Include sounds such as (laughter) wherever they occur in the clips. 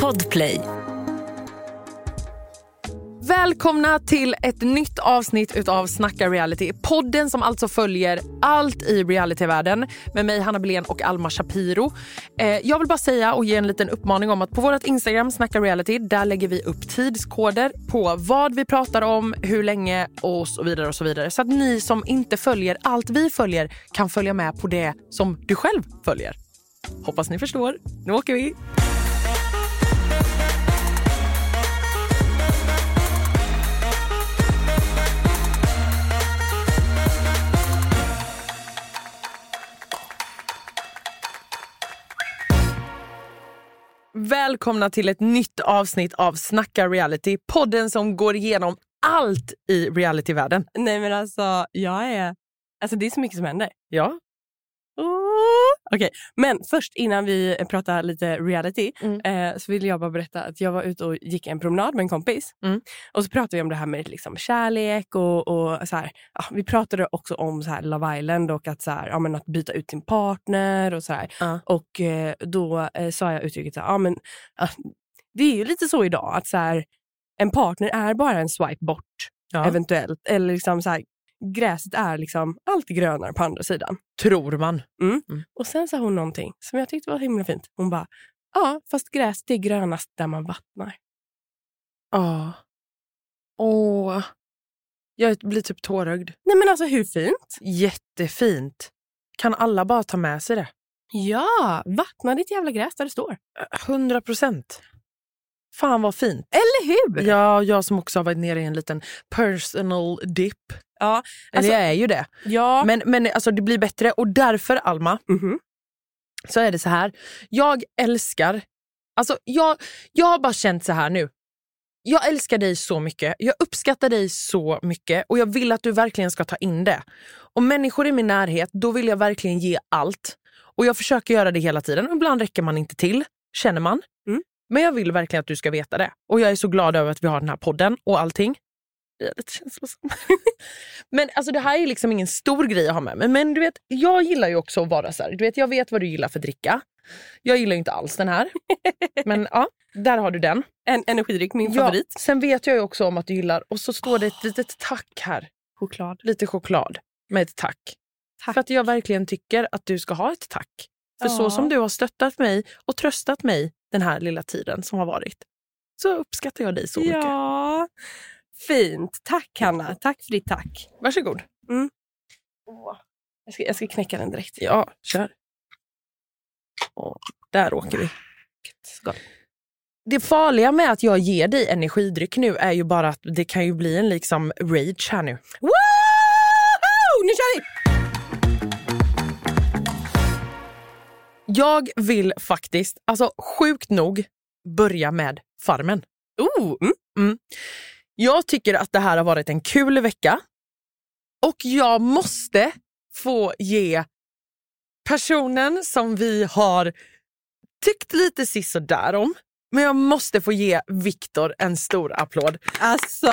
Podplay. Välkomna till ett nytt avsnitt utav Snacka reality. Podden som alltså följer allt i realityvärlden med mig Hanna Belén och Alma Shapiro. Eh, jag vill bara säga och ge en liten uppmaning om att på vårt Instagram Snacka reality där lägger vi upp tidskoder på vad vi pratar om, hur länge och så vidare och så vidare. Så att ni som inte följer allt vi följer kan följa med på det som du själv följer. Hoppas ni förstår. Nu åker vi! Välkomna till ett nytt avsnitt av Snacka reality. Podden som går igenom allt i realityvärlden. Nej men alltså, jag är... Alltså det är så mycket som händer. Ja. Okej, men först innan vi pratar lite reality Mm. eh, så vill jag bara berätta att jag var ute och gick en promenad med en kompis. Mm. Och så pratade vi om det här med liksom kärlek och, och så här, ja, vi pratade också om så här Love Island och att, så här, ja, men att byta ut sin partner och så här. Ja. Och eh, då eh, sa jag uttrycket så här, ja, men, det är ju lite så idag att så här, en partner är bara en swipe bort Ja. eventuellt. Eller liksom så här, gräset är liksom alltid grönare på andra sidan. Tror man. Och sen sa hon någonting som jag tyckte var himla fint. Hon bara, ja fast gräset är grönast där man vattnar. Ja. Åh. Jag blir typ tårögd. Nej men alltså hur fint? Jättefint. Kan alla bara ta med sig det? Ja, vattna ditt jävla gräs där det står. 100 procent. Fan vad fint. Eller hur? Ja, jag som också har varit nere i en liten personal dip. Ja, Eller alltså- jag är ju det. ja. Men, men alltså, det blir bättre och därför Alma, Mhm. så är det så här. Jag älskar... Alltså jag, jag har bara känt så här nu. Jag älskar dig så mycket. Jag uppskattar dig så mycket och jag vill att du verkligen ska ta in det. Och människor i min närhet, då vill jag verkligen ge allt. Och jag försöker göra det hela tiden. Ibland räcker man inte till, känner man. Mm. Men jag vill verkligen att du ska veta det. Och jag är så glad över att vi har den här podden och allting. Jag är lite känslosam. (laughs) Men alltså det här är liksom ingen stor grej att ha med mig. Men du vet, jag gillar ju också att vara så här. Du vet, jag vet vad du gillar för dricka. Jag gillar inte alls den här. (laughs) Men ja, där har du den. En energidryck, min Ja, favorit. sen vet jag ju också om att du gillar, och så står det ett litet tack här. Choklad. Lite choklad med ett tack. Tack. För att jag verkligen tycker att du ska ha ett tack. För så Ja. som du har stöttat mig och tröstat mig den här lilla tiden som har varit. Så uppskattar jag dig så mycket. Ja, fint. Tack Hanna. Tack för ditt tack. Varsågod. Jag ska, jag ska knäcka den direkt. Ja, kör. Och där åker vi. Det farliga med att jag ger dig energidryck nu är ju bara att det kan ju bli en liksom rage här nu. Woho! Nu kör vi! Jag vill faktiskt, alltså sjukt nog, börja med Farmen. Oh, mm. Jag tycker att det här har varit en kul vecka. Och jag måste få ge personen som vi har tyckt lite sisådär om. Men jag måste få ge Viktor en stor applåd. Alltså,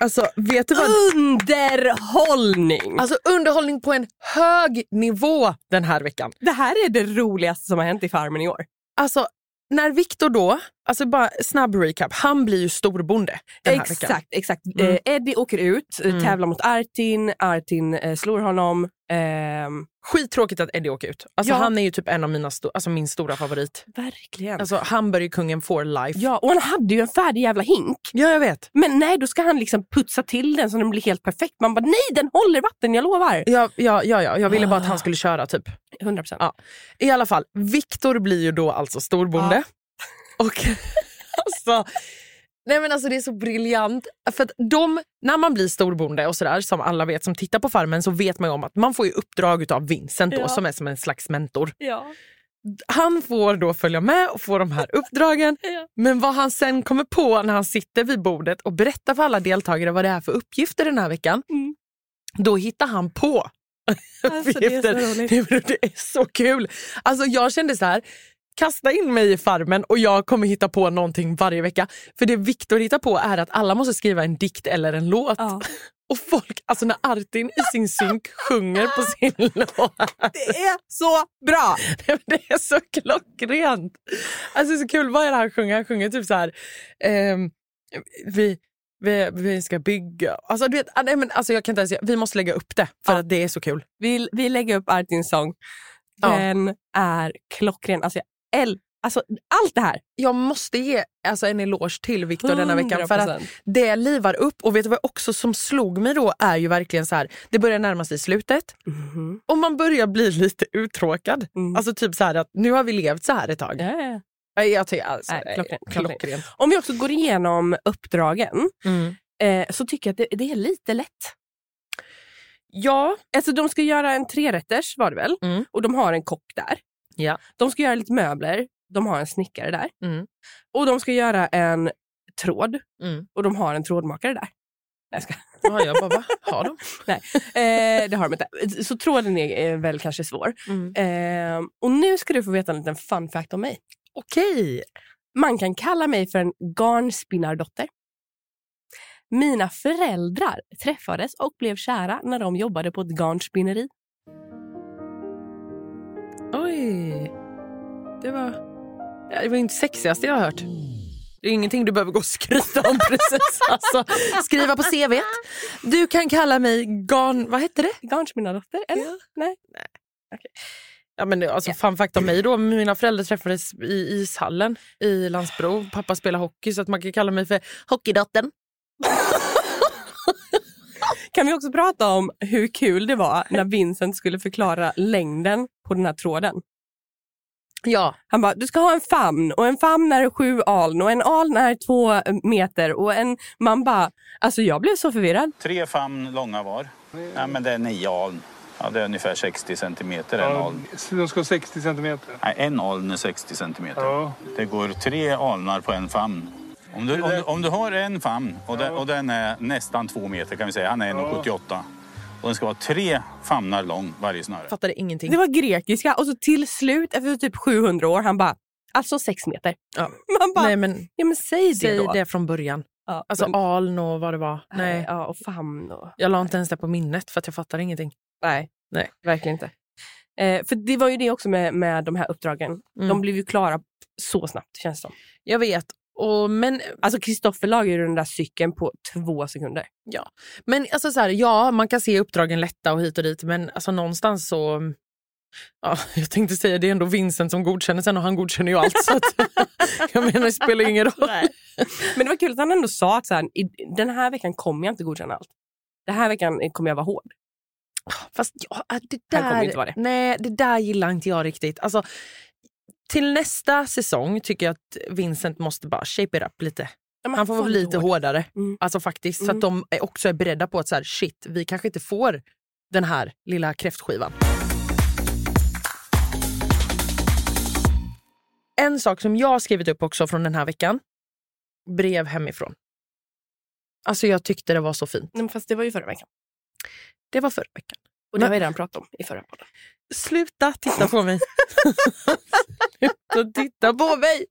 Alltså, vet du vad? underhållning! Alltså underhållning på en hög nivå den här veckan. det här är det roligaste som har hänt i Farmen i år. Alltså, när Viktor då, alltså bara snabb recap, han blir ju storbonde den här veckan. Exakt, exakt. Mm. Eh, Eddie åker ut, eh, Mm. tävlar mot Artin, Artin eh, slår honom. Ehm, Skittråkigt att Eddie åker ut. Alltså, Ja. Han är ju typ en av mina sto- alltså min stora favorit. verkligen. Alltså hamburgerkungen for life. ja, och han hade ju en färdig jävla hink. ja, jag vet. Men nej, då ska han liksom putsa till den så den blir helt perfekt. Man bara, nej den håller vatten, jag lovar. Ja, ja, ja, ja. Jag ville bara att han skulle köra typ. 100 procent. Ja. I alla fall, Viktor blir ju då alltså storbonde. Och (laughs) alltså, nej men alltså det är så briljant. För att de, när man blir storbonde och sådär, som alla vet som tittar på Farmen, så vet man ju om att man får ju uppdrag av Vincent då, Ja. som är som en slags mentor. Ja. Han får då följa med och få de här uppdragen. (laughs) Ja. Men vad han sen kommer på när han sitter vid bordet och berättar för alla deltagare vad det är för uppgifter den här veckan, Mm. då hittar han på (laughs) Alltså, det är det är så kul. Alltså jag kände så här, kasta in mig i farmen och jag kommer hitta på någonting varje vecka. För det Viktor hittar på är att alla måste skriva en dikt eller en låt. Ja. (laughs) Och folk, alltså när Artin i sin synk sjunger på sin (laughs) låt. Det är så bra! (laughs) Det är så klockrent. Alltså det är så kul. Vad är det han sjunger? Han sjunger typ så här... ehm, vi, vi, vi ska bygga... Alltså, du vet, ah, nej, men, alltså, jag kan inte ens, vi måste lägga upp det för Ja. att det är så kul. Vi, vi lägger upp Artins sång. Ja. Den är klockren. Alltså, jag äl- alltså, allt det här. Jag måste ge alltså, en eloge till Viktor denna veckan. För att 100%. det livar upp. Och vet du vad också som slog mig då är ju verkligen så här. Det börjar närma sig slutet Mhm. och man börjar bli lite uttråkad. Mm. Alltså typ så här att nu har vi levt så här ett tag. Nej, Jag tycker alltså, Nej, klockrent, klockrent. klockrent. Om vi också går igenom uppdragen Mm. eh, så tycker jag att det, det är lite lätt. Ja, Alltså, de ska göra en trerätters var det väl? Mm. Och de har en kock där. Ja. De ska göra lite möbler. De har en snickare där. Mm. Och de ska göra en tråd. Mm. Och de har en trådmakare där. Nej, jag ska. Ja, jag bara, va? Har de? (laughs) Eh, det har de inte. Så tråden är, är väl kanske svår. Mm. Eh, och nu ska du få veta en liten fun fact om mig. Okej. Man kan kalla mig för en garnspinnardotter. Mina föräldrar träffades och blev kära när de jobbade på ett garnspinneri. Oj. Det var, det var inte sexigaste jag har hört. Det är ingenting du behöver gå och skryta om (laughs) precis. Alltså, skriva på CV. Du kan kalla mig garn... Vad hette det? Garnspinnardotter, eller? Ja. Nej. Ja, men alltså, Fun fact om mig då. Mina föräldrar träffades i ishallen i Landsbro. Pappa spelar hockey så att man kan kalla mig för hockeydottern. Kan vi också prata om hur kul det var när (laughs) Vincent skulle förklara längden på den här tråden? Ja, Han bara, du ska ha en famn och en famn är sju aln och en aln är två meter och en... Man bara, alltså jag blev så förvirrad. Tre famn långa var. Ja, men det är nio aln. Ja, det är ungefär 60 centimeter en Ja, aln. de ska ha 60 centimeter. Nej, en aln är 60 centimeter. Ja. Det går tre alnar på en famn. Om du, om, du- om du har en famn och, den, och den är nästan två meter kan vi säga, han är 1,78. Och den ska vara tre famnar lång varje snöre. fattade ingenting. Det var grekiska och så till slut efter typ 700 år, han bara, alltså sex meter. Ja. (laughs) Man bara, Nej, men ja men säg det säg då. det från början. Ja, Alltså men- aln och vad det var. Nej. Ja, och famn och... Jag la inte ens det på minnet för att jag fattar ingenting. Nej, Nej. verkligen inte. Eh, för det var ju det också med, med de här uppdragen. Mm. De blev ju klara så snabbt känns det som. Jag vet. Och, men Alltså Kristoffer lagade ju den där cykeln på två sekunder. Men alltså så här, ja, man kan se uppdragen lätta och hit och dit, men alltså någonstans så... Ja, (laughs) jag tänkte säga det är ändå Vincent som godkänner sen och han godkänner ju allt. så att, (laughs) jag menar, det spelar ingen roll. Men det var kul att han ändå sa att så här, den här veckan kommer jag inte godkänna allt. Den här veckan kommer jag vara hård. Fast ja, det Han kommer där, inte vara det. Nej, det där gillar inte jag riktigt. Alltså, till nästa säsong tycker jag att Vincent måste bara shape it up lite. Han får vara lite hård. hårdare. Mm. Alltså faktiskt, Så Mm. att de är också är beredda på att så här, shit, vi kanske inte får den här lilla kräftskivan. En sak som jag har skrivit upp också från den här veckan. Brev hemifrån. Alltså jag tyckte det var så fint. Nej, men fast det var ju förra veckan. Det var förra veckan. Och det Men- har vi redan pratat om i förra podden. Sluta titta på mig. Sluta titta på mig.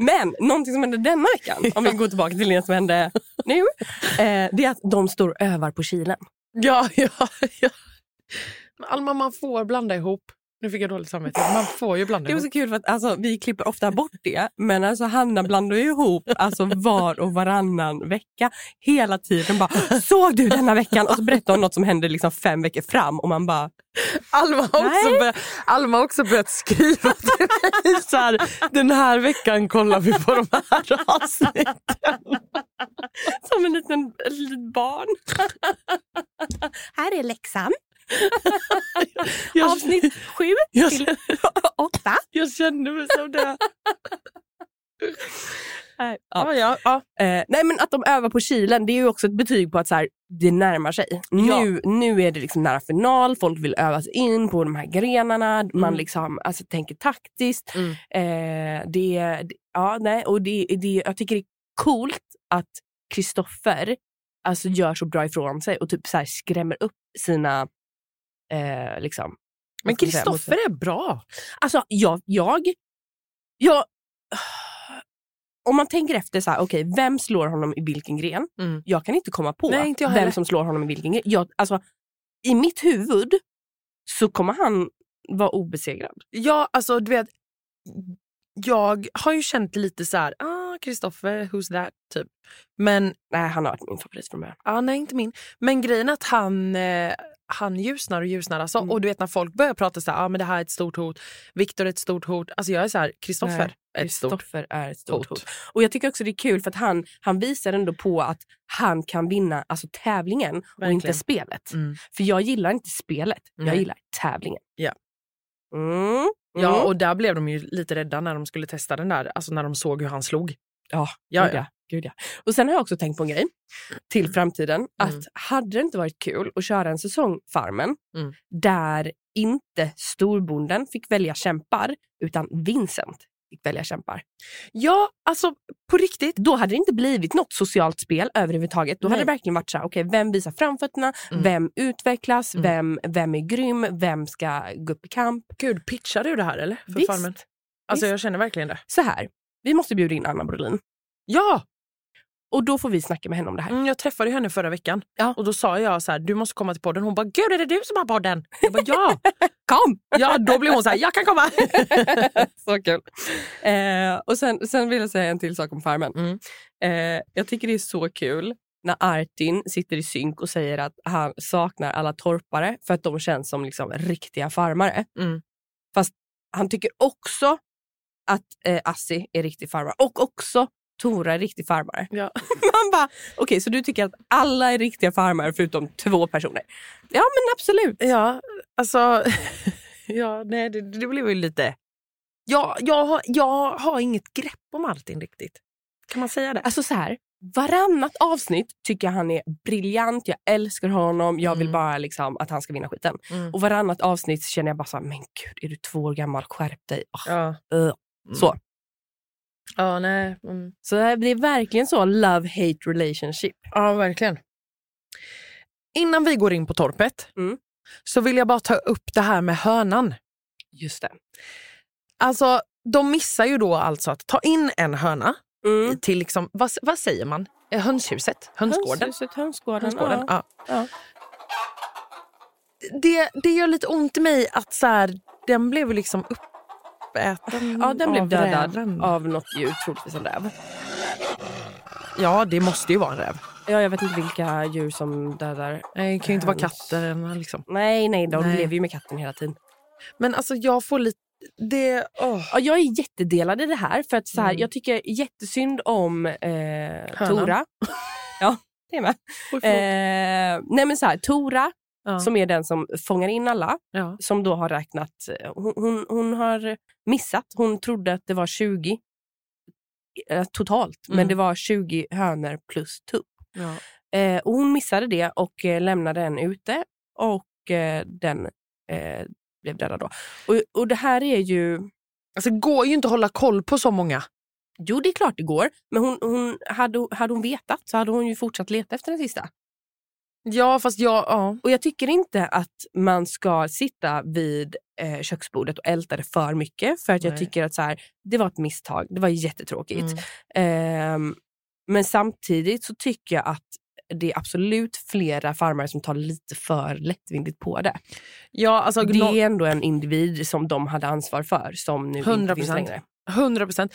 Men någonting som hände denna veckan, om vi går tillbaka till det som hände nu, eh, det är att de står och övar på Kilen. Ja, ja, ja. Alma, man får blanda ihop. Nu fick jag dåligt samvete. Man får ju blanda Det var ihop. så kul för att alltså, vi klipper ofta bort det, men alltså Hanna blandar ju ihop alltså, var och varannan vecka. Hela tiden bara, såg du denna veckan? Och så berättar hon något som händer liksom fem veckor fram och man bara, Alma har också, börjat, Alma också börjat skriva till mig. Så här, den här veckan kollar vi på de här avsnitten. som en liten, ett litet barn. Här är läxan. Jag, Avsnitt sju jag, till åtta. jag kände mig som det. (laughs) Nej, Ja, ja, ja. Eh, nej men att de övar på Kilen det är ju också ett betyg på att så här, det närmar sig. Nu, nu är det liksom nära final, folk vill öva sig in på de här grenarna, man liksom, alltså, tänker taktiskt. Mm. Eh, det, det, ja, nej, och det, det, jag tycker det är coolt att Kristoffer alltså, gör så bra ifrån sig och typ så här skrämmer upp sina eh, liksom, Men Kristoffer är bra. Alltså jag, jag, jag om man tänker efter, så här, okej, vem slår honom i vilken gren? Mm. Jag kan inte komma på Nej, inte heller. vem som slår honom i vilken gren. Jag, alltså, I mitt huvud så kommer han vara obesegrad. Ja, alltså du vet. Jag har ju känt lite så här, ah, Kristoffer, who's that? Typ. Men, Nej, han har varit min favorit från början. ah, nej inte min. Men grejen är att han, eh, han ljusnar och ljusnar. Alltså. Mm. Och du vet när folk börjar prata så här, ah, men det här är ett stort hot, Viktor är ett stort hot. Alltså jag är så här, Kristoffer är ett stort är ett stort hot. hot. Och jag tycker också det är kul för att han, han visar ändå på att han kan vinna alltså, tävlingen och Verkligen. inte spelet. Mm. För jag gillar inte spelet, jag Nej. gillar tävlingen. Ja. Mm. Ja, Mm. och där blev de ju lite rädda när de skulle testa den där. Alltså när de såg hur han slog. Ja, Ja, ja. Gud, ja. Och sen har jag också tänkt på en grej till framtiden. Att Mm. hade det inte varit kul att köra en säsong Farmen Mm. där inte storbonden fick välja kämpar utan Vincent fick välja kämpar. Ja, alltså på riktigt. Då hade det inte blivit något socialt spel överhuvudtaget. Då hade Nej. det verkligen varit så här, okej, vem visar framfötterna, Mm. vem utvecklas, Mm. vem, vem är grym, vem ska gå upp i kamp. Gud, pitchar du det här eller? För Visst. Farmen? Alltså Visst. jag känner verkligen det. Så här, vi måste bjuda in Anna Brolin Ja! och då får vi snacka med henne om det här. Mm, jag träffade henne förra veckan Ja. och då sa jag så här, du måste komma till podden. Hon bara, gud är det du som har podden? Jag bara, ja! (laughs) Kom! ja, då blev hon så här, jag kan komma! (laughs) så kul. Eh, och sen, sen vill jag säga en till sak om Farmen. Mm. Eh, jag tycker det är så kul när Artin sitter i synk och säger att han saknar alla torpare för att de känns som liksom riktiga farmare. Mm. Fast han tycker också att eh, Assi är riktig farmare och också Tora är riktig farmare. Ja. (laughs) Man bara, okej så du tycker att alla är riktiga farmare förutom två personer? Ja men absolut. ja, alltså, (laughs) ja, nej, det, det blev ju lite... Ja, jag, har, jag har inget grepp om Martin riktigt. Kan man säga det? Alltså så här, varannat avsnitt tycker jag han är briljant, jag älskar honom, jag vill Mm. bara liksom att han ska vinna skiten. Mm. Och varannat avsnitt känner jag bara så här, men gud är du två år gammal, skärp dig. Åh, Ja. uh. Mm. Så. Ja, nej. Mm. så det är verkligen så love-hate relationship. Ja, verkligen. Innan vi går in på torpet Mm. så vill jag bara ta upp det här med hönan. Just det. Alltså, de missar ju då alltså att ta in en höna Mm. till, liksom, vad, vad säger man, Eh, hönshuset? Hönsgården? Hönshuset, hönsgården. Hönsgården. Ja. Ja. Ja. Det, det gör lite ont i mig att så här, den blev liksom uppäten ja, den blev dödad räven. av något djur, troligtvis en räv. Ja, det måste ju vara en räv. Ja, jag vet inte vilka djur som dödar. Nej, det kan ju inte vara katter. Liksom. Nej, nej, de Nej. lever ju med katten hela tiden. Men alltså jag får lite... Det, åh. Ja, jag är jättedelad i det här. För att så här, Mm. Jag tycker jättesynd om eh. Tora. (laughs) ja, det är med. Eh, nej men så här, Tora, ja. som är den som fångar in alla, ja. som då har räknat... eh, Hon, hon, hon har missat. Hon trodde att det var 20 eh, totalt, men Mm. det var 20 hönor plus tupp. Ja. Eh, och hon missade det och eh, lämnade den ute och eh, den eh, blev dödad då. Och, och det här är ju... Alltså, det går ju inte att hålla koll på så många. Jo, det är klart det går. Men hon, hon, hade, hade hon vetat så hade hon ju fortsatt leta efter den sista. Ja, fast jag... Ja. Och jag tycker inte att man ska sitta vid eh, köksbordet och älta det för mycket. För att jag Nej. tycker att så här, det var ett misstag. Det var jättetråkigt. Mm. Ehm, men samtidigt så tycker jag att det är absolut flera farmare som tar lite för lättvindigt på det. Ja, alltså, Det är ändå en individ som de hade ansvar för som nu inte 100%. finns längre. 100 procent.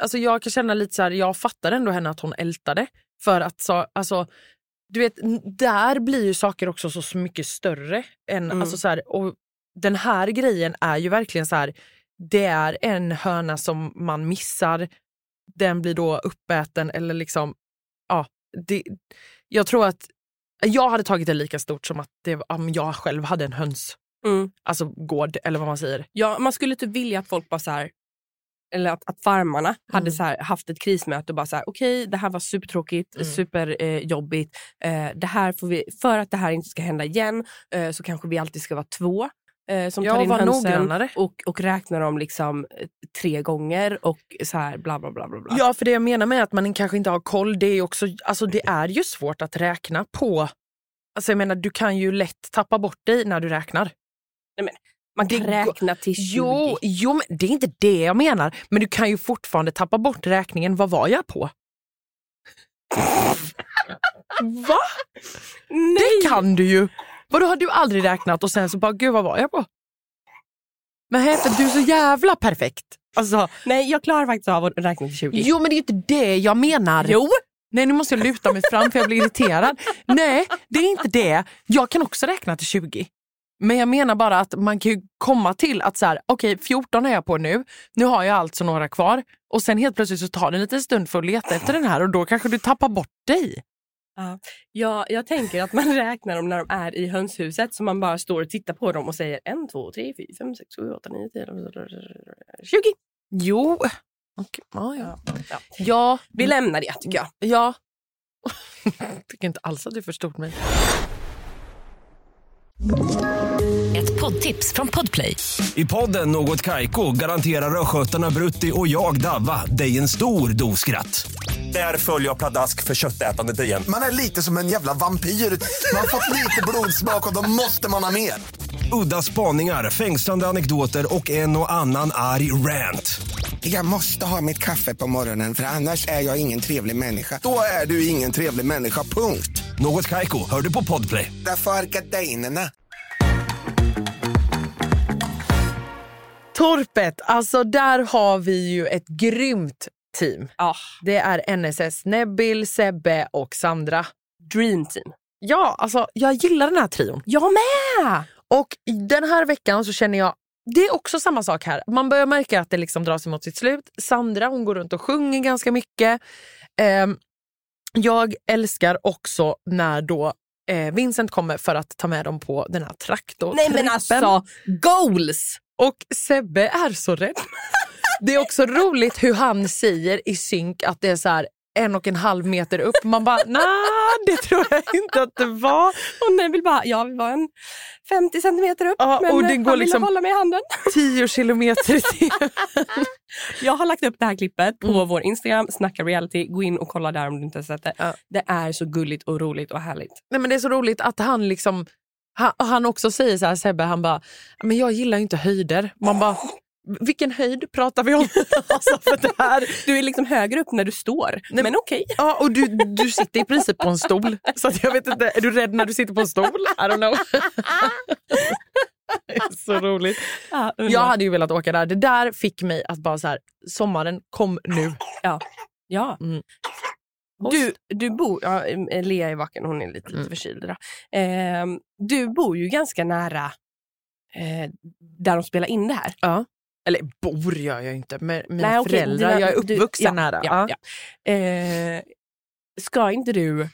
Alltså jag kan känna lite så här, jag fattar ändå henne att hon ältade. För att så, alltså, du vet, där blir ju saker också så mycket större. Än, Mm. alltså så här, och den här grejen är ju verkligen så här, det är en höna som man missar. Den blir då uppäten eller liksom, ja. Det, jag tror att jag hade tagit det lika stort som att det, om jag själv hade en höns. Mm. Alltså gård eller vad man säger. Ja, man skulle typ vilja att folk bara så här, eller att, att farmarna hade Mm. så här, haft ett krismöte och bara så här, okej det här var supertråkigt, Mm. superjobbigt. Eh, eh, det här får vi, för att det här inte ska hända igen eh, så kanske vi alltid ska vara två eh, som Ja, tar in hönsen och, och räknar dem liksom eh, tre gånger och så här bla bla bla. bla. Ja, för det jag menar med att man kanske inte har koll, det är, också, alltså det är ju svårt att räkna på... Alltså jag menar, du kan ju lätt tappa bort dig när du räknar. Man kan Det räkna till 20. Jo, jo, men det är inte det jag menar. Men du kan ju fortfarande tappa bort räkningen. Vad var jag på? (laughs) Va? Nej! Det kan du ju. Vadå har du aldrig räknat och sen så bara, gud vad var jag på? Men för du är så jävla perfekt. Alltså, Nej, jag klarar faktiskt av att räkna till 20. jo men det är inte det jag menar. Jo! Nej nu måste jag luta mig fram för jag blir irriterad. Nej det är inte det. Jag kan också räkna till 20. Men jag menar bara att man kan ju komma till att så här, okej 14 är jag på nu, nu har jag alltså några kvar och sen helt plötsligt så tar det en liten stund för att leta efter den här och då kanske du tappar bort dig. Ja, jag tänker att man (laughs) räknar dem när de är i hönshuset så man bara står och tittar på dem och säger 1, 2, 3, 4, 5, 6, 7, 8, 9, 10, 20. Jo, ja, ja. Ja, ja. Ja, Vi lämnar det tycker jag. ja. (laughs) Jag tycker inte alls att du förstod mig. Ett poddtips från Podplay. I podden Något Kaiko garanterar östgötarna Brutti och jag, Davva, dig en stor dos skratt. Där följer jag pladask för köttätandet igen. Man är lite som en jävla vampyr. Man har fått lite blodsmak och då måste man ha mer. Udda spaningar, fängslande anekdoter och en och annan arg rant. Jag måste ha mitt kaffe på morgonen för annars är jag ingen trevlig människa. Då är du ingen trevlig människa, punkt. Något Kaiko, hör du på Podplay. Därför är gardinerna. Torpet, alltså där har vi ju ett grymt team. Ah, Det är NSS Nebil, Sebbe och Sandra. dream team. Ja, alltså jag gillar den här trion. Jag med! Och den här veckan så känner jag, det är också samma sak här. Man börjar märka att det liksom dras emot sitt slut. Sandra hon går runt och sjunger ganska mycket. Ehm, jag älskar också när då eh, Vincent kommer för att ta med dem på den här traktorn. Nej men alltså, goals! Och Sebbe är så rädd. (laughs) Det är också roligt hur han säger i synk att det är så här en och en halv meter upp. Man bara, nej det tror jag inte att det var. Och nej, vill bara, jag vill vara en 50 centimeter upp Ja, men och det han går ville liksom- hålla mig i handen. 10 kilometer i timmen. (laughs) Jag har lagt upp det här klippet på vår Instagram, Snacka reality. Gå in och kolla där om du inte har sett det. Ja. Det är så gulligt och roligt och härligt. Nej, men det är så roligt att han liksom han, han också säger så här, Sebbe, han bara, men jag gillar inte höjder. Man bara, vilken höjd pratar vi om? (laughs) alltså för det här, Du är liksom högre upp när du står, Nej, men okej. ja, och du, du sitter i princip på en stol. Så jag vet inte, är du rädd när du sitter på en stol? I don't know. så roligt. Ja, Jag hade ju velat åka där. Det där fick mig att bara så här, sommaren kom nu. ja. Mm. Du, du bor, ja, eh, Lea är vaken, hon är lite, lite Mm. förkyld idag. Eh, du bor ju ganska nära eh, där de spelar in det här. Ja. Eller bor gör jag ju inte, med mina Nej, okej, föräldrar. dina- jag är du- uppvuxen ja, nära. Ja, Ja. Eh, ska inte du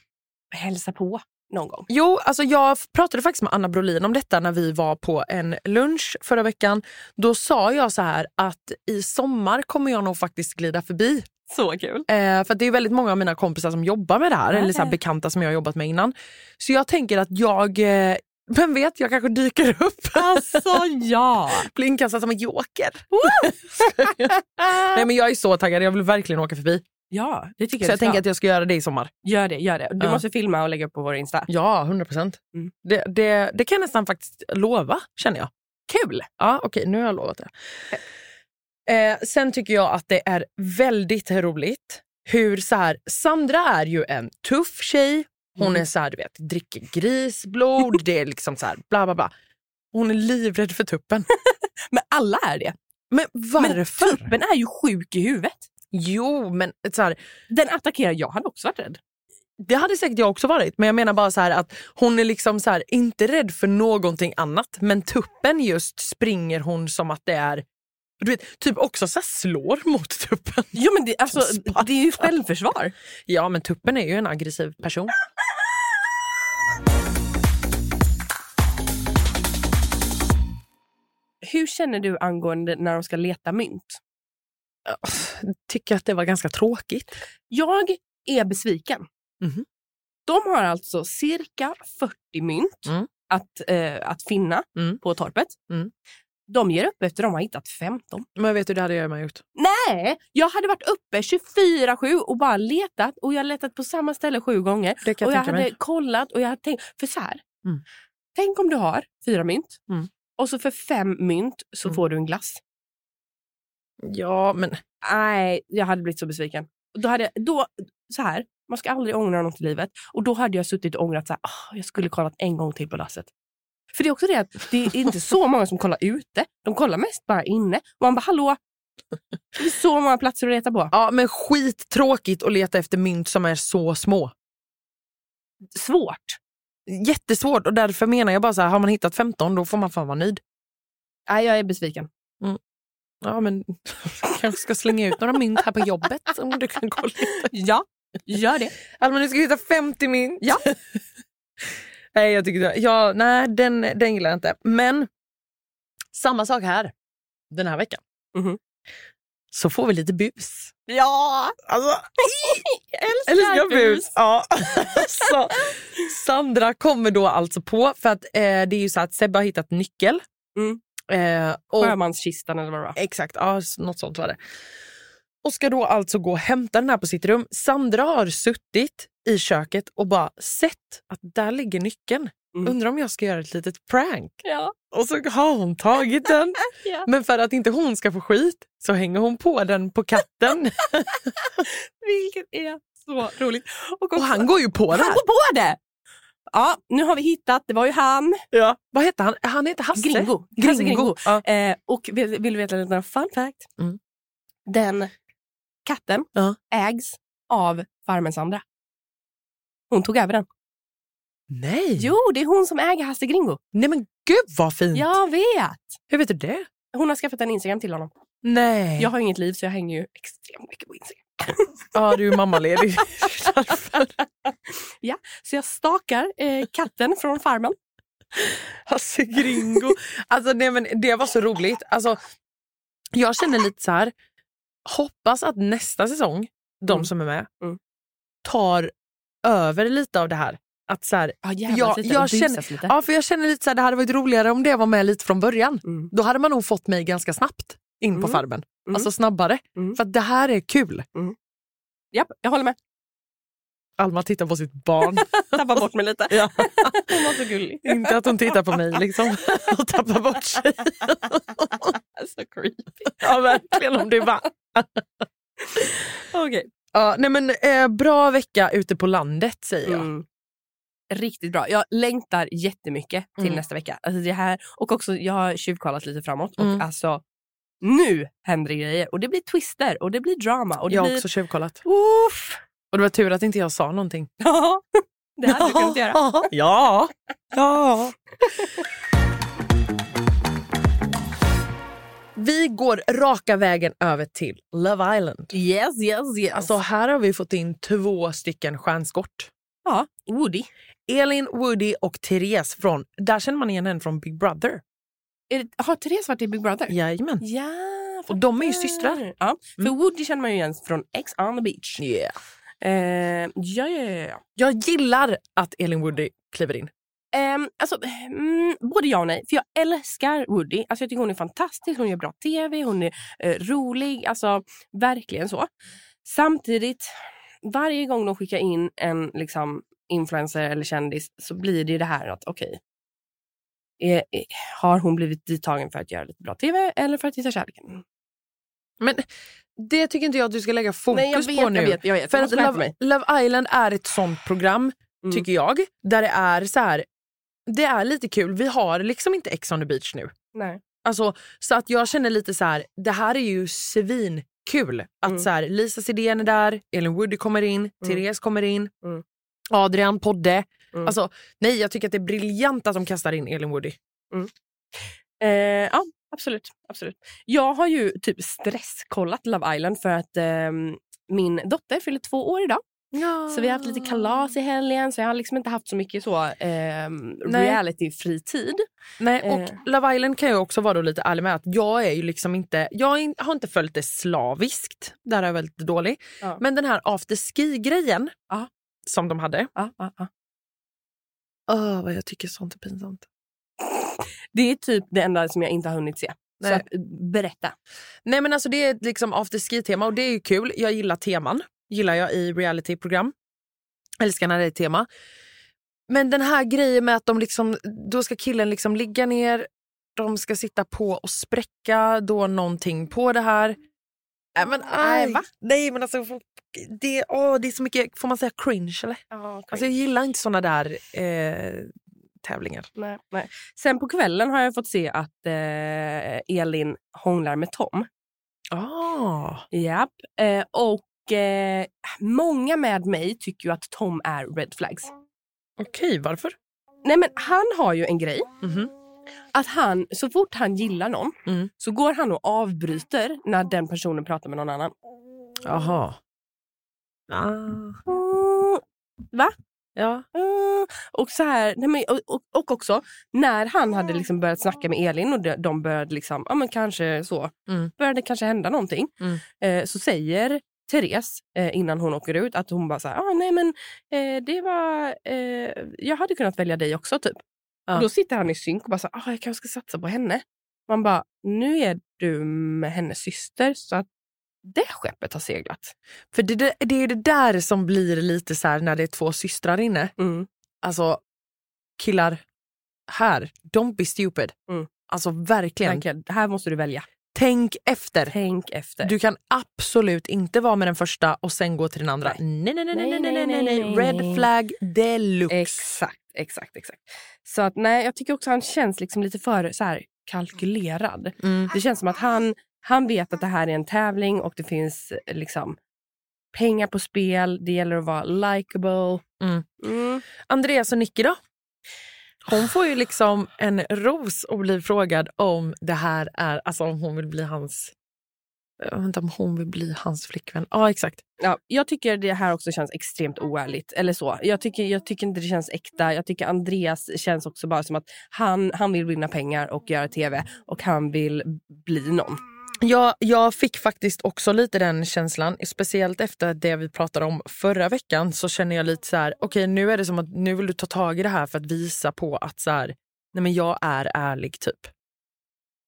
hälsa på någon gång? Jo, alltså jag pratade faktiskt med Anna Brolin om detta när vi var på en lunch förra veckan. Då sa jag så här att i sommar kommer jag nog faktiskt glida förbi. Så kul. Eh, för det är väldigt många av mina kompisar som jobbar med det här, Ja. eller så bekanta som jag har jobbat med innan. Så jag tänker att jag, eh, vem vet, jag kanske dyker upp. Alltså ja! Blir inkastad som en joker. (laughs) Nej men jag är så taggad, jag vill verkligen åka förbi. Ja, det tycker Så jag jag, tänker att jag ska göra det i sommar. Gör det, gör det. Du Ja. måste filma och lägga upp på vår Insta. Ja, 100 procent. Mm. Det, det, det kan jag nästan faktiskt lova, känner jag. Kul! Ja, okej, nu har jag lovat det. Eh, sen tycker jag att det är väldigt roligt hur så här, Sandra är ju en tuff tjej. Hon Mm. är så här, du vet, dricker grisblod, det är liksom så här, bla bla bla. Hon är livrädd för tuppen. (laughs) Men alla är det. Men varför? Men tuppen är ju sjuk i huvudet. Jo, men så här, Den attackerar, jag hade också varit rädd. det hade säkert jag också varit. Men jag menar bara så här att hon är liksom så här, inte rädd för någonting annat. Men tuppen just springer hon som att det är du vet, typ också så slår mot tuppen. Ja, men det, alltså, (laughs) det är ju självförsvar. Ja, men tuppen är ju en aggressiv person. Hur känner du angående när de ska leta mynt? Tycker att det var ganska tråkigt. Jag är besviken. Mhm. De har alltså cirka 40 mynt Mm. att, eh, att finna Mm. på torpet. Mm. De ger upp efter de har hittat 15. Men vet du, det hade jag med gjort. Nej, jag hade varit uppe 24-7 och bara letat. Och jag har letat på samma ställe sju gånger. Det kan och jag jag tänka hade mig. kollat och jag hade tänkt, för så här. Mm. Tänk om du har fyra mynt. Mm. Och så för fem mynt så Mm. får du en glass. Ja, men Nej, jag hade blivit så besviken. Då hade jag, då, så här, man ska aldrig ångra något i livet. Och då hade jag suttit och ångrat så här, "Ah, jag skulle kollat en gång till på lasset. För det är också det att det är inte så (laughs) många som kollar ute. De kollar mest bara inne. Och man bara, hallå? Det är så många platser att leta på. Ja, men skittråkigt att leta efter mynt som är så små. Svårt. Jättesvårt och därför menar jag bara så här, har man hittat 15 då får man fan vara nöjd. Nej, jag är besviken. Ja, men (laughs) kanske ska slänga ut några mynt här på jobbet om du kan kolla lite. Ja, gör det. Alma, du ska hitta 50 mynt. Ja. (laughs) nej, jag tycker det. Ja, nej, den, den gillar jag inte. Men samma sak här den här veckan. Mhm. Så får vi lite bus. Ja! Alltså, (laughs) Jag älskar bus. Ja. (laughs) så, Sandra kommer då alltså på, för att eh, det är ju så att Sebbe har hittat nyckel. Mm. Eh, och, Sjömanskistan eller vad det var. Exakt, ja, något sånt var det. Och ska då alltså gå och hämta den här på sitt rum. Sandra har suttit i köket och bara sett att där ligger nyckeln. Mm. Undrar om jag ska göra ett litet prank. Ja. Och så har hon tagit den. (laughs) Ja. Men för att inte hon ska få skit så hänger hon på den på katten. (laughs) Vilket är så roligt. Och, och han går ju på han det. går på det! Ja, nu har vi hittat, det var ju han. Ja. Vad heter han? Han heter Hasse. Gringo. Gringo. Gringo. Ja. Eh, och vill, vill du veta en liten fun fact? Mm. Den katten Ja. ägs av farmen Sandra. Hon tog över den. Nej. Jo, det är hon som äger Hasse Gringo. Nej men gud vad fint. Jag vet! Hur vet du det? Hon har skaffat en Instagram till honom. Nej. Jag har inget liv så jag hänger ju extremt mycket på Instagram. Ja, du är mammaledig. (laughs) Därför. Så jag stakar eh, katten från farmen. Hasse Gringo. Alltså, nej, men det var så roligt. Alltså, jag känner lite så här. Hoppas att nästa säsong, de Mm. som är med, Mm. tar över lite av det här. Att så här Ja, jävlas jag, lite jag känner, lite. ja, för jag känner lite så här, det hade varit roligare om det var med lite från början. Mm. Då hade man nog fått mig ganska snabbt in på Mm. farmen. Mm. Alltså snabbare. Mm. För att det här är kul. Japp, jag håller med. Alma tittar på sitt barn. (laughs) Tappar bort mig lite. Ja. (laughs) Hon var så gullig. Inte att hon tittar på mig liksom (laughs) och tappar bort sig. så creepy. Ja, verkligen om det var. Okej. Ja, nej men, eh, bra vecka ute på landet säger jag. Mm. Riktigt bra. Jag längtar jättemycket till Mm. nästa vecka. Alltså det här, och också, jag har tjuvkollat lite framåt. Mm. Och alltså, nu händer det grejer. Och det blir twister och det blir drama. Och det jag har blir... också tjuvkollat. Uff. Och det var tur att inte jag sa någonting. (laughs) Ja, det hade du kunnat göra. (laughs) Ja. ja. Vi går raka vägen över till Love Island. Yes, yes, yes. Alltså här har vi fått in två stycken stjärnskott. ja, Woody. Elin, Woody och Therese från, där känner man igen henne från Big Brother. Det, har Therese varit i Big Brother? Jajamän. Ja, Och de är ju systrar. Ja, för Mm. Woody känner man ju igen från Ex on the beach. Yeah. Eh, ja, ja, ja, ja. Jag gillar att Elin Woody kliver in. Ehm, alltså, mm, både ja och nej. För jag älskar Woody. Alltså, jag tycker hon är fantastisk. Hon gör bra tv. Hon är eh, rolig. Alltså, verkligen så. Samtidigt, varje gång de skickar in en liksom, influencer eller kändis så blir det ju det här att okej. är- är- har hon blivit dittagen för att göra lite bra tv eller för att hitta kärleken? Men det tycker inte jag att du ska lägga fokus Nej, vet, på nu. jag vet. Jag vet. För att Love. Love Island är ett sånt program, Mm. tycker jag, där det är så här. Det är lite kul. Vi har liksom inte Ex on the beach nu. Nej. Alltså, så att jag känner lite så här, det här är ju svinkul. Att Mm. så här, Lisa Sidén är där, Elin Woody kommer in, Therese kommer in, Mm. Adrian Podde. Mm. Alltså, nej, jag tycker att det är briljant att de kastar in Elin Woody. Eh, ja, absolut, absolut. Jag har ju typ stresskollat Love Island för att ehm, min dotter fyller två år idag. Så vi har haft lite kalas i helgen så jag har liksom inte haft så mycket så Nej. reality-fritid. Nej, och Eh. Love Island kan jag också vara lite ärlig med att jag är ju liksom inte, jag har inte följt det slaviskt. Där är jag väldigt dålig. Ja. Men den här after ski-grejen Ja. Som de hade. Ja, ja, ja. Åh, vad jag tycker sånt är pinsamt. Det är typ det enda som jag inte har hunnit se. Så Nej. att, eh, berätta. Nej men alltså det är liksom after ski-tema och det är ju kul. Jag gillar teman. Gillar jag i realityprogram. Älskar när det är tema. Men den här grejen med att de liksom, då ska killen liksom ligga ner de ska sitta på och spräcka då någonting på det här. Nej men, aj. va? Nej men alltså det, åh, det är så mycket, får man säga cringe eller? Alltså jag gillar inte såna där eh, tävlingar. nej, nej. Sen på kvällen har jag fått se att eh, Elin hånglar med Tom. Ah. Japp. Eh, och eh, många med mig tycker ju att Tom är red flags. Okej, varför? Nej men han har ju en grej. Mhm. Att han, så fort han gillar någon Mm. så går han och avbryter när den personen pratar med någon annan. Jaha. Ah. Mm, va? Ja. Mm. Och, så här, nej men, och, och, och också när han hade liksom börjat snacka med Elin och de, de började liksom, ja men kanske så, Mm. började kanske hända någonting. Mm. Eh, så säger Therese eh, innan hon åker ut att hon bara så här, ah, nej men eh, det var, eh, jag hade kunnat välja dig också typ. Och då sitter han i synk och bara så ah, jag kanske ska satsa på henne. Man bara, nu är du med hennes syster så att det skeppet har seglat. För det, det, det är det där som blir lite så här när det är två systrar inne. Mm. Alltså killar, här, don't be stupid. Mm. Alltså verkligen. Verkligen, här måste du välja. Tänk efter. Tänk efter. Du kan absolut inte vara med den första och sen gå till den andra. Nej, nej, nej, nej, nej, nej, nej, nej. Red flag deluxe. Exakt, exakt, exakt. Så att nej, jag tycker också han känns liksom lite för så här kalkylerad. Mm. Det känns som att han, han vet att det här är en tävling och det finns eh, liksom pengar på spel. Det gäller att vara likable. Mm. Mm. Andreas och Nicky då? Hon får ju liksom en ros och blir frågad om det här är, alltså om hon vill bli hans, jag vet inte om hon vill bli hans flickvän. Ja exakt. Ja, jag tycker det här också känns extremt oärligt. Eller så. Jag, tycker, jag tycker inte det känns äkta. Jag tycker Andreas känns också bara som att han, han vill vinna pengar och göra tv och han vill bli någon. Jag, jag fick faktiskt också lite den känslan, speciellt efter det vi pratade om förra veckan så känner jag lite så här, okej nu är det som att nu vill du ta tag i det här för att visa på att så här, nej men jag är ärlig typ.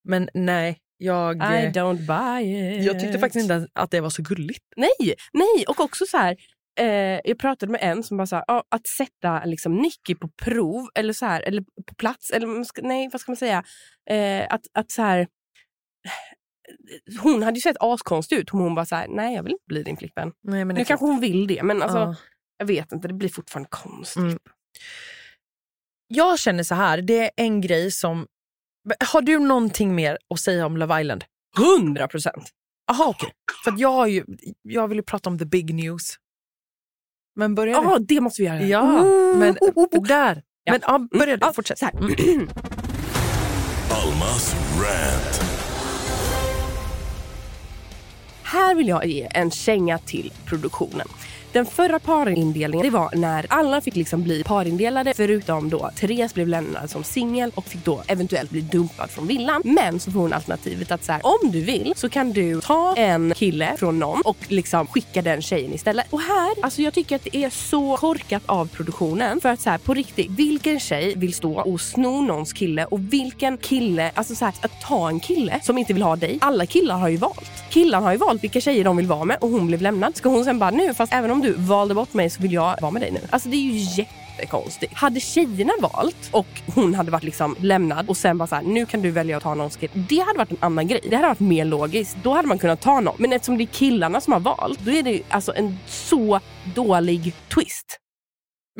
Men nej, jag, I don't buy it. jag tyckte faktiskt inte att det var så gulligt. Nej, nej. och också så här. Eh, jag pratade med en som bara sa ah, att sätta liksom Nicky på prov eller så här, eller på plats. Eller nej, vad ska man säga? Eh, att, att så här. Hon hade ju sett askonstig ut. Hon bara så här, nej jag vill inte bli din flickvän. Nej, men Nu kanske hon vill det men alltså, Ja. jag vet inte, det blir fortfarande konstigt. Mm. Jag känner så här, det är en grej som... Har du någonting mer att säga om Love Island? 100 procent. Jaha okej. För att jag, ju, jag vill ju prata om the big news. Men börja du. Ja, det måste vi göra. Ja, Mm. men Oh, oh, oh. där. Ja. Men ja, börja du, Ja, fortsätt. så här. (clears throat) Almas rant. Här vill jag ge en känga till produktionen. Den förra parindelningen det var när alla fick liksom bli parindelade förutom då Therese blev lämnad som singel och fick då eventuellt bli dumpad från villan. Men så får hon alternativet att så här, om du vill så kan du ta en kille från någon och liksom skicka den tjejen istället. Och här, alltså jag tycker att det är så korkat av produktionen för att så här på riktigt, vilken tjej vill stå och sno någons kille och vilken kille, alltså så här, att ta en kille som inte vill ha dig. Alla killar har ju valt. Killarna har ju valt vilka tjejer de vill vara med och hon blev lämnad. Ska hon sen bara nu, fast även om du valde bort mig så vill jag vara med dig nu. Alltså det är ju jättekonstigt. Hade tjejerna valt och hon hade varit liksom lämnad och sen bara så här, nu kan du välja att ta någons kille. Det hade varit en annan grej. Det hade varit mer logiskt. Då hade man kunnat ta någon. Men eftersom det är killarna som har valt, då är det alltså en så dålig twist.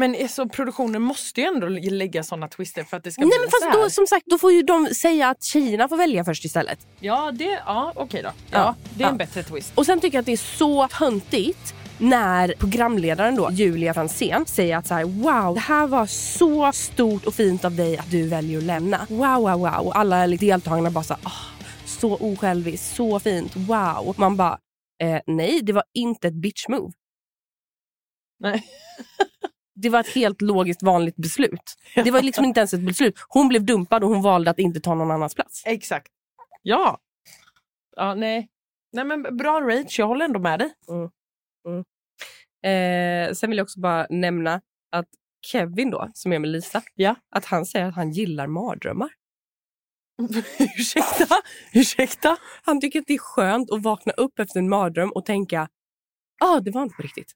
Men så produktionen måste ju ändå lägga såna twister för att det ska Nej bli men så fast här. då som sagt, då får ju de säga att tjejerna får välja först istället. Ja, det, ja okej då. Ja, Ja, det är en ja. bättre twist. Och sen tycker jag att det är så töntigt när programledaren då, Julia Franzén, säger att så här, wow, det här var så stort och fint av dig att du väljer att lämna. Wow, wow, wow. Och alla deltagarna bara så här, "Ah, så osjälviskt, så fint, wow. Man bara, eh, nej, det var inte ett bitch move. Nej. (laughs) Det var ett helt logiskt vanligt beslut. Det var liksom inte ens ett beslut. Hon blev dumpad och hon valde att inte ta någon annans plats. Exakt. Ja. Ja, nej. Nej men bra Rach, jag håller ändå med dig. Eh, sen vill jag också bara nämna att Kevin då, som är med Lisa, Ja. att han säger att han gillar mardrömmar. (laughs) Ursäkta? Ursäkta? Han tycker att det är skönt att vakna upp efter en mardröm och tänka ah, det var inte på riktigt.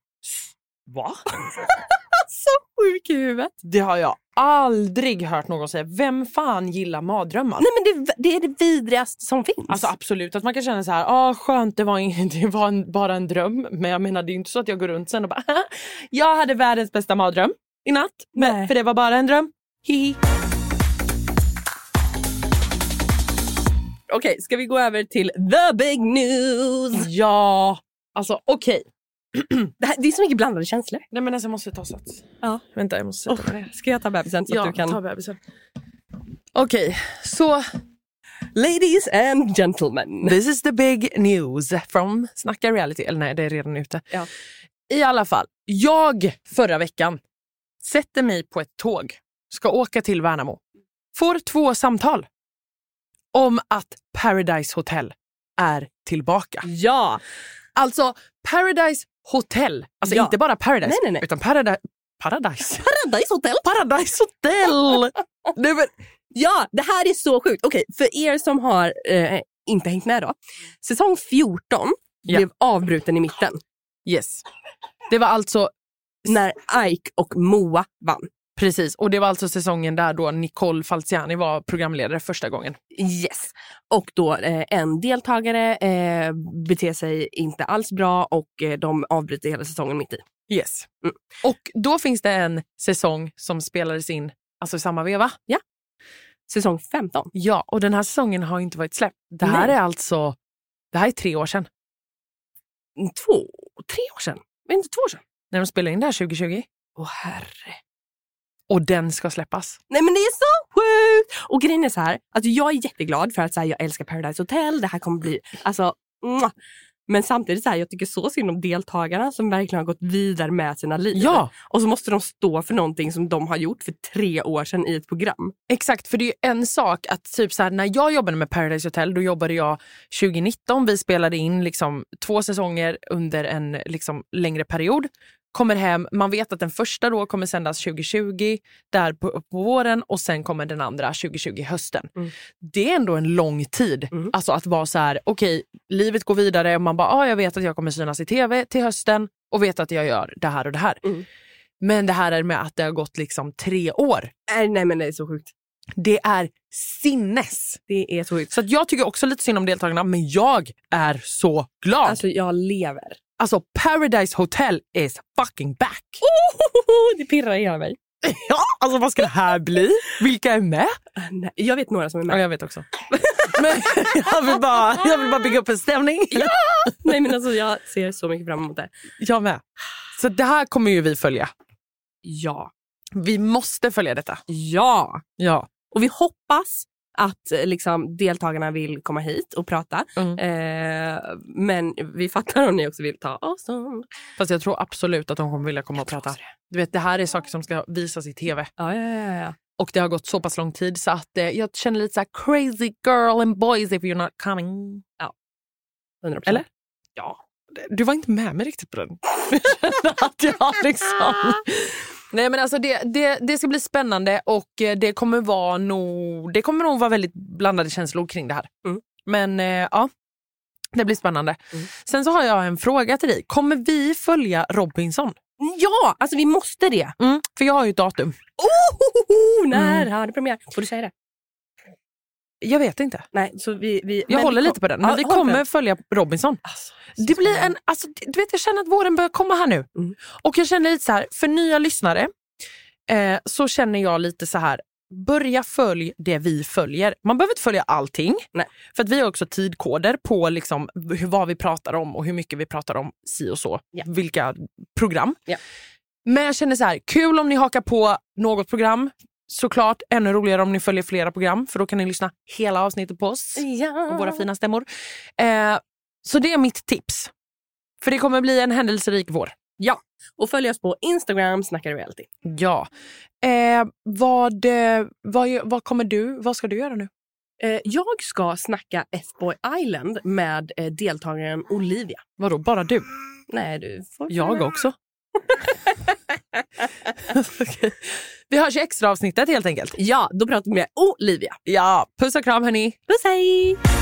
Va? (laughs) Så sjuk i huvudet. Det har jag aldrig hört någon säga. Vem fan gillar mardrömmar? Nej men det, det är det vidrigaste som finns. Alltså absolut att man kan känna så här, ah, skönt det var, ing- (laughs) det var en, bara en dröm. Men jag menar det är inte så att jag går runt sen och bara, jag hade världens bästa mardröm i natt. Men, Nej. för det var bara en dröm. Hihi. Okej, ska vi gå över till the big news? Ja, alltså okej. (clears throat) Det, här, det är så mycket blandade känslor. Nej men alltså jag måste ta sats. Ja. Vänta jag måste sätta ner. Ska jag ta bebisen så Ja, att du kan... ta bebisen. Okej, så Ladies and gentlemen. This is the big news from Snacka reality. Eller nej, det är redan ute. Ja. I alla fall, jag förra veckan sätter mig på ett tåg, ska åka till Värnamo. Får två samtal om att Paradise Hotel är tillbaka. Ja, Alltså Paradise Hotel, alltså Ja. inte bara Paradise, Nej, nej, nej. utan Paradise. Paradise? (laughs) Paradise Hotel. Paradise Hotel! (laughs) nej, men, Ja, det här är så sjukt. Okej, för er som har eh, inte hängt med då. Säsong 14 Ja. blev avbruten i mitten yes. Det var alltså när Ike och Moa vann. Precis, och det var alltså säsongen där då Nicole Falciani var programledare första gången. Yes. Och då eh, en deltagare eh, beter sig inte alls bra och eh, de avbryter hela säsongen mitt i. Yes. Mm. Och då finns det en säsong som spelades in alltså i samma veva. Säsong 15. Ja, och den här säsongen har inte varit släppt. Det här Nej. är alltså det här är tre år sedan. Två, tre år sedan. Var det inte två år sedan? När de spelade in det här 2020. Åh herre. Och den ska släppas. Nej men det är så sjukt! Och grejen är så här, alltså jag är jätteglad för att så här, jag älskar Paradise Hotel. Det här kommer bli, alltså, mwah. Men samtidigt så här, jag tycker så synd om deltagarna som verkligen har gått vidare med sina liv. Ja, Och så måste de stå för någonting som de har gjort för tre år sedan i ett program. exakt. För det är ju en sak att typ så här, när jag jobbade med Paradise Hotel, då jobbade jag 2019. Vi spelade in liksom två säsonger under en liksom längre period. Kommer hem, man vet att den första då kommer sändas 2020, där på, på våren och sen kommer den andra 2020 hösten. Mm. Det är ändå en lång tid. Mm. Alltså att vara så här, okej, livet går vidare och man bara, ah, jag vet att jag kommer synas i tv till hösten och vet att jag gör det här och det här. Mm. Men det här är med att det har gått liksom tre år. Nej, nej men det är så sjukt. Det är sinnes. Det är så sjukt. Så jag tycker också lite synd om deltagarna, men jag är så glad. Alltså jag lever. Paradise Hotel is fucking back. Det pirrar i hela mig. (laughs) Ja, alltså vad ska det här bli? Vilka är med? Nej, Jag vet några som är Ja, med. jag vet också. Men (laughs) jag vill bara, jag vill bara bygga upp en stämning. (laughs) Nej men alltså jag ser så mycket fram emot det. Jag med. Så det här kommer ju vi följa. Ja. Vi måste följa detta. Ja. Ja. Och vi hoppas att eh, liksom, deltagarna vill komma hit och prata. Mm. Eh, men vi fattar om ni också vill ta avstånd. Fast jag tror absolut att de kommer vilja komma och tror prata. Du vet, det här är saker som ska visas i tv. Ja, ja, ja, ja. Och det har gått så pass lång tid så att eh, jag känner lite så här crazy girl and boys if you're not coming. 100%. Eller? Ja. Du var inte med mig riktigt på den. (laughs) Jag känner att jag liksom... (laughs) Nej men alltså det, det, det ska bli spännande och eh, det kommer, vara nog, det kommer nog vara väldigt blandade känslor kring det här. Mm. Men eh, ja, det blir spännande. Mm. Sen så har jag en fråga till dig. Kommer vi följa Robinson? Ja, alltså vi måste det. Mm. För jag har ju ett datum. Oh, när Mm. har det premiär? Får du säga det? Jag vet inte. Nej, så vi, vi, Jag håller vi lite på den. Men Ja, vi kommer följa Robinson. Alltså, Det blir en, alltså, du vet, jag känner att våren börjar komma här nu. Mm. Och jag känner lite så här, för nya lyssnare eh, så känner jag lite så här, börja följ det vi följer. Man behöver inte följa allting. Nej. För att vi har också tidkoder på liksom hur, vad vi pratar om och hur mycket vi pratar om si och så. Ja. Vilka program. Ja. Men jag känner så här, kul om ni hakar på något program. Såklart ännu roligare om ni följer flera program för då kan ni lyssna hela avsnittet på oss ja. och våra fina stämmor. Eh, så det är mitt tips. För det kommer bli en händelserik vår. Och följ oss på Instagram, Snacka Reality. Ja. Eh, vad, eh, vad, vad kommer du, vad ska du göra nu? Eh, jag ska snacka F-Boy Island med eh, deltagaren Olivia. Vadå, bara du? Nej, du får... Jag också. (laughs) (laughs) Okej. Vi hörs i extra avsnittet helt enkelt. Ja, då pratar vi med Olivia. Ja, puss och kram hörni. Puss hej!